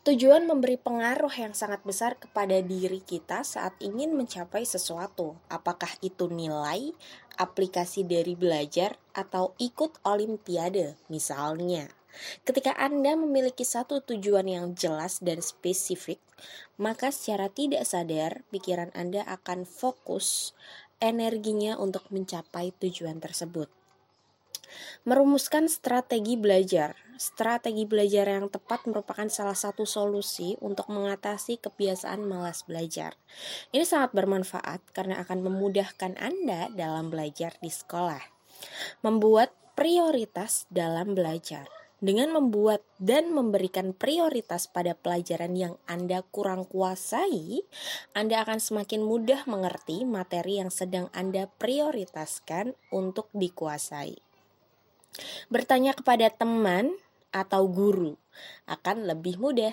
Tujuan memberi pengaruh yang sangat besar kepada diri kita saat ingin mencapai sesuatu, apakah itu nilai, aplikasi dari belajar, atau ikut olimpiade, misalnya. Ketika Anda memiliki satu tujuan yang jelas dan spesifik, maka secara tidak sadar pikiran Anda akan fokus energinya untuk mencapai tujuan tersebut. Merumuskan strategi belajar. Strategi belajar yang tepat merupakan salah satu solusi untuk mengatasi kebiasaan malas belajar. Ini sangat bermanfaat karena akan memudahkan Anda dalam belajar di sekolah. Membuat prioritas dalam belajar. Dengan membuat dan memberikan prioritas pada pelajaran yang Anda kurang kuasai, Anda akan semakin mudah mengerti materi yang sedang Anda prioritaskan untuk dikuasai. Bertanya kepada teman atau guru akan lebih mudah.